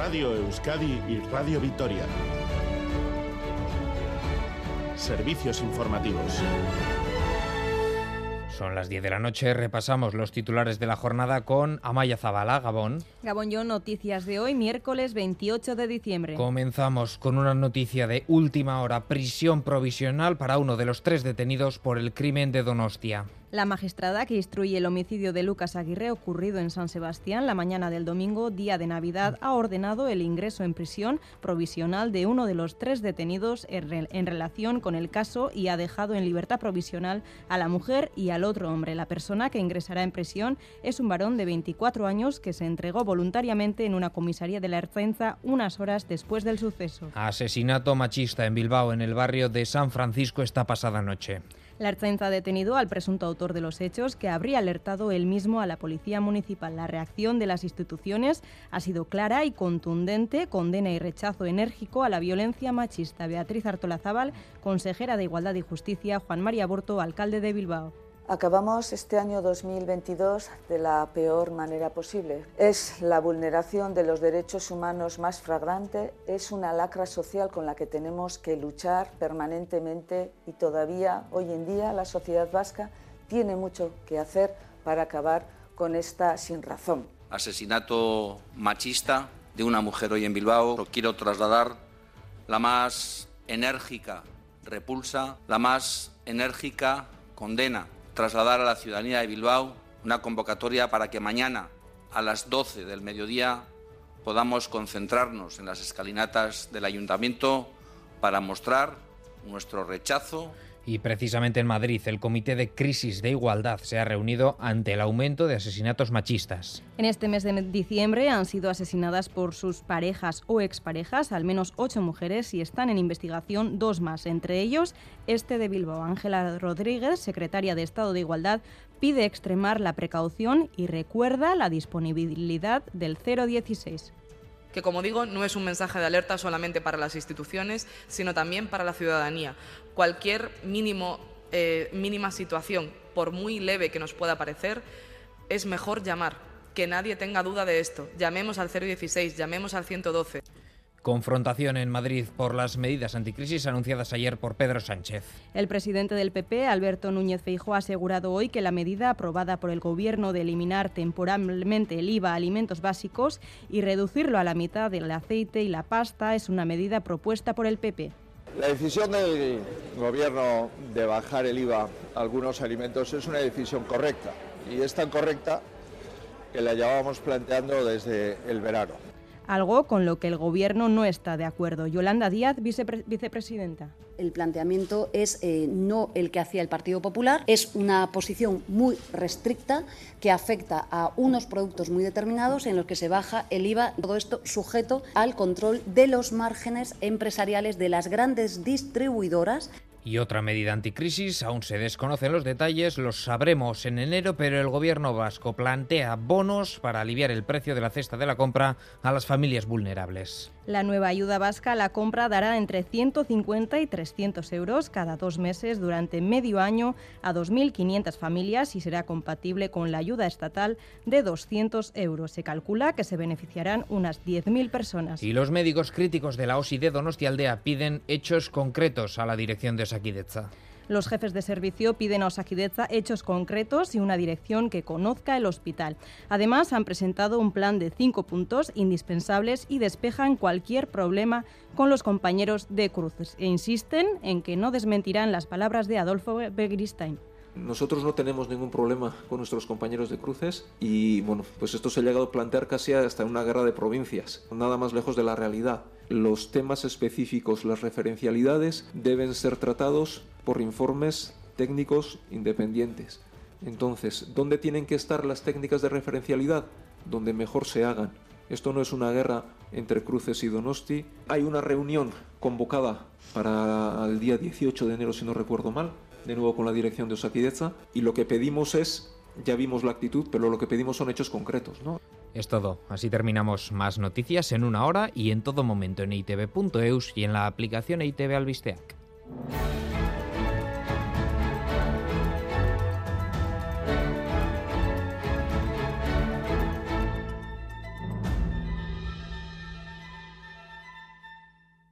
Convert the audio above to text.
Radio Euskadi y Radio Vitoria. Servicios informativos. Son las 10 de la noche, repasamos los titulares de la jornada con Amaya Zabala, Gabón. Gabón yo, noticias de hoy, miércoles 28 de diciembre. Comenzamos con una noticia de última hora, prisión provisional para uno de los tres detenidos por el crimen de Donostia. La magistrada que instruye el homicidio de Lucas Aguirre ocurrido en San Sebastián la mañana del domingo, día de Navidad, ha ordenado el ingreso en prisión provisional de uno de los tres detenidos en relación con el caso y ha dejado en libertad provisional a la mujer y al otro hombre. La persona que ingresará en prisión es un varón de 24 años que se entregó voluntariamente en una comisaría de la Ercenza unas horas después del suceso. Asesinato machista en Bilbao, en el barrio de San Francisco, esta pasada noche. La Ertzaintza ha detenido al presunto autor de los hechos, que habría alertado él mismo a la Policía Municipal. La reacción de las instituciones ha sido clara y contundente, condena y rechazo enérgico a la violencia machista. Beatriz Artolazábal, consejera de Igualdad y Justicia, Juan María Borto, alcalde de Bilbao. Acabamos este año 2022 de la peor manera posible. Es la vulneración de los derechos humanos más fragrante, es una lacra social con la que tenemos que luchar permanentemente y todavía hoy en día la sociedad vasca tiene mucho que hacer para acabar con esta sin razón. Asesinato machista de una mujer hoy en Bilbao. Quiero trasladar la más enérgica repulsa, la más enérgica condena trasladar a la ciudadanía de Bilbao una convocatoria para que mañana a las 12 del mediodía podamos concentrarnos en las escalinatas del ayuntamiento para mostrar nuestro rechazo y precisamente en Madrid, el Comité de Crisis de Igualdad se ha reunido ante el aumento de asesinatos machistas. En este mes de diciembre han sido asesinadas por sus parejas o exparejas al menos ocho mujeres y están en investigación dos más, entre ellos este de Bilbao. Ángela Rodríguez, secretaria de Estado de Igualdad, pide extremar la precaución y recuerda la disponibilidad del 016 que como digo no es un mensaje de alerta solamente para las instituciones, sino también para la ciudadanía. Cualquier mínimo, eh, mínima situación, por muy leve que nos pueda parecer, es mejor llamar, que nadie tenga duda de esto. Llamemos al 016, llamemos al 112. Confrontación en Madrid por las medidas anticrisis anunciadas ayer por Pedro Sánchez. El presidente del PP, Alberto Núñez Feijóo, ha asegurado hoy que la medida aprobada por el Gobierno de eliminar temporalmente el IVA a alimentos básicos y reducirlo a la mitad del aceite y la pasta es una medida propuesta por el PP. La decisión del Gobierno de bajar el IVA a algunos alimentos es una decisión correcta y es tan correcta que la llevábamos planteando desde el verano algo con lo que el Gobierno no está de acuerdo. Yolanda Díaz, vicepresidenta. El planteamiento es eh, no el que hacía el Partido Popular, es una posición muy restricta que afecta a unos productos muy determinados en los que se baja el IVA, todo esto sujeto al control de los márgenes empresariales de las grandes distribuidoras y otra medida anticrisis, aún se desconocen los detalles, los sabremos en enero, pero el gobierno vasco plantea bonos para aliviar el precio de la cesta de la compra a las familias vulnerables. La nueva ayuda vasca a la compra dará entre 150 y 300 euros cada dos meses durante medio año a 2.500 familias y será compatible con la ayuda estatal de 200 euros. Se calcula que se beneficiarán unas 10.000 personas. Y los médicos críticos de la OSI de Donostialdea piden hechos concretos a la dirección de Osakidecha. Los jefes de servicio piden a Osakidecha hechos concretos y una dirección que conozca el hospital. Además, han presentado un plan de cinco puntos indispensables y despejan cualquier problema con los compañeros de Cruces e insisten en que no desmentirán las palabras de Adolfo Begristain. Nosotros no tenemos ningún problema con nuestros compañeros de cruces y bueno, pues esto se ha llegado a plantear casi hasta una guerra de provincias, nada más lejos de la realidad. Los temas específicos, las referencialidades deben ser tratados por informes técnicos independientes. Entonces, ¿dónde tienen que estar las técnicas de referencialidad? Donde mejor se hagan. Esto no es una guerra entre Cruces y Donosti. Hay una reunión convocada para el día 18 de enero, si no recuerdo mal, de nuevo con la dirección de Osakideza, y lo que pedimos es, ya vimos la actitud, pero lo que pedimos son hechos concretos, ¿no? Es todo. Así terminamos más noticias en una hora y en todo momento en itv.eus y en la aplicación ITV Albisteac.